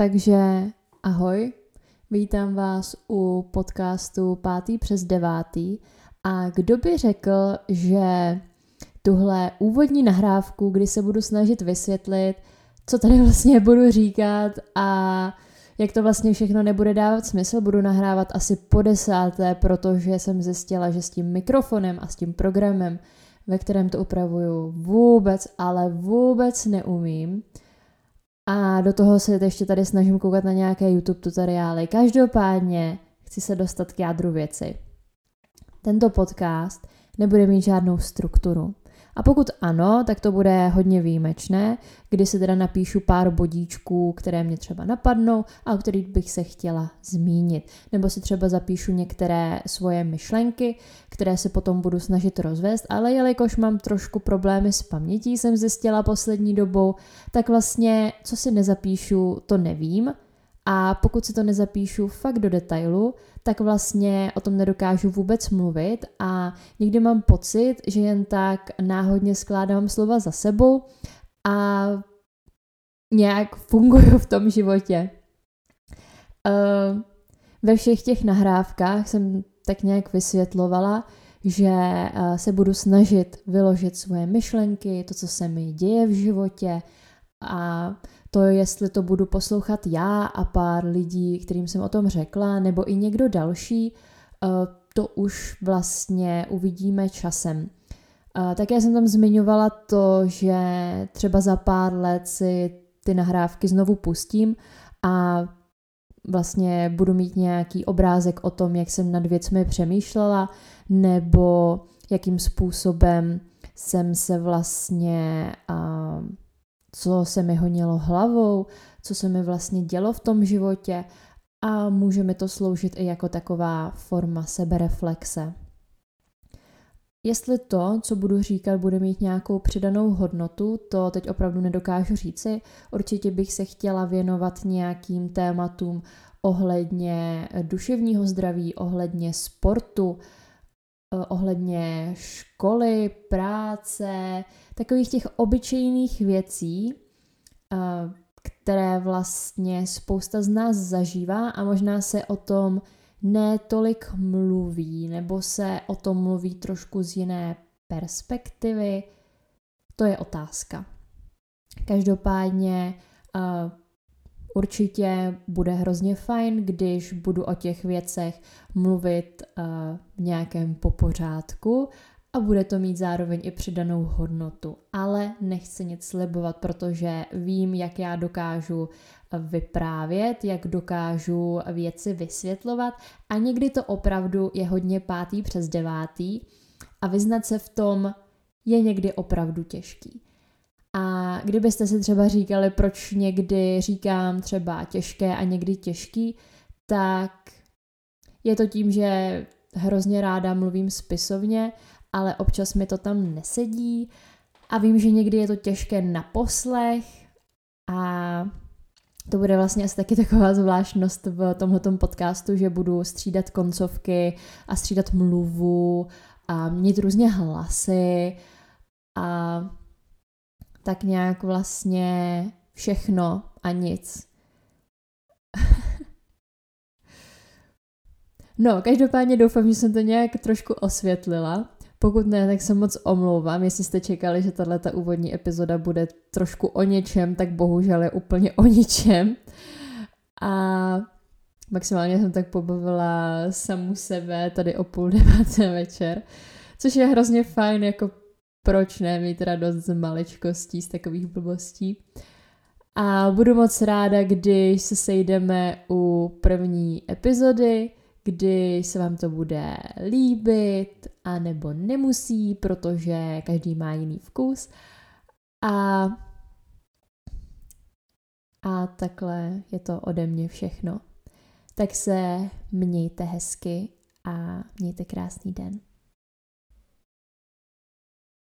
Takže ahoj, vítám vás u podcastu pátý přes devátý a kdo by řekl, že tuhle úvodní nahrávku, kdy se budu snažit vysvětlit, co tady vlastně budu říkat a jak to vlastně všechno nebude dávat smysl, budu nahrávat asi po desáté, protože jsem zjistila, že s tím mikrofonem a s tím programem, ve kterém to upravuju, vůbec, ale vůbec neumím. A do toho se ještě tady snažím koukat na nějaké YouTube tutoriály. Každopádně chci se dostat k jádru věci. Tento podcast nebude mít žádnou strukturu. A pokud ano, tak to bude hodně výjimečné, kdy si teda napíšu pár bodíčků, které mě třeba napadnou a o kterých bych se chtěla zmínit. Nebo si třeba zapíšu některé svoje myšlenky, které se potom budu snažit rozvést, ale jelikož mám trošku problémy s pamětí, jsem zjistila poslední dobou, tak vlastně, co si nezapíšu, to nevím, a pokud si to nezapíšu fakt do detailu, tak vlastně o tom nedokážu vůbec mluvit a někdy mám pocit, že jen tak náhodně skládám slova za sebou a nějak funguju v tom životě. Uh, ve všech těch nahrávkách jsem tak nějak vysvětlovala, že uh, se budu snažit vyložit svoje myšlenky, to, co se mi děje v životě a to, jestli to budu poslouchat já a pár lidí, kterým jsem o tom řekla, nebo i někdo další, eh, to už vlastně uvidíme časem. Eh, také jsem tam zmiňovala to, že třeba za pár let si ty nahrávky znovu pustím a vlastně budu mít nějaký obrázek o tom, jak jsem nad věcmi přemýšlela, nebo jakým způsobem jsem se vlastně uh, co se mi honilo hlavou, co se mi vlastně dělo v tom životě a může mi to sloužit i jako taková forma sebereflexe. Jestli to, co budu říkat, bude mít nějakou přidanou hodnotu, to teď opravdu nedokážu říci. Určitě bych se chtěla věnovat nějakým tématům ohledně duševního zdraví, ohledně sportu, ohledně školy, práce, takových těch obyčejných věcí, eh, které vlastně spousta z nás zažívá a možná se o tom ne tolik mluví, nebo se o tom mluví trošku z jiné perspektivy, to je otázka. Každopádně uh, určitě bude hrozně fajn, když budu o těch věcech mluvit uh, v nějakém popořádku a bude to mít zároveň i přidanou hodnotu. Ale nechci nic slibovat, protože vím, jak já dokážu vyprávět, jak dokážu věci vysvětlovat a někdy to opravdu je hodně pátý přes devátý a vyznat se v tom je někdy opravdu těžký. Kdybyste si třeba říkali, proč někdy říkám třeba těžké a někdy těžký, tak je to tím, že hrozně ráda mluvím spisovně ale občas mi to tam nesedí a vím, že někdy je to těžké na poslech a to bude vlastně asi taky taková zvláštnost v tomhletom podcastu, že budu střídat koncovky a střídat mluvu a mít různě hlasy a tak nějak vlastně všechno a nic. no, každopádně doufám, že jsem to nějak trošku osvětlila. Pokud ne, tak se moc omlouvám, jestli jste čekali, že tahle ta úvodní epizoda bude trošku o něčem, tak bohužel je úplně o ničem. A maximálně jsem tak pobavila samu sebe tady o půl deváté večer, což je hrozně fajn, jako proč ne mít radost z maličkostí, z takových blbostí. A budu moc ráda, když se sejdeme u první epizody, kdy se vám to bude líbit, a nebo nemusí, protože každý má jiný vkus. A, a takhle je to ode mě všechno. Tak se mějte hezky a mějte krásný den.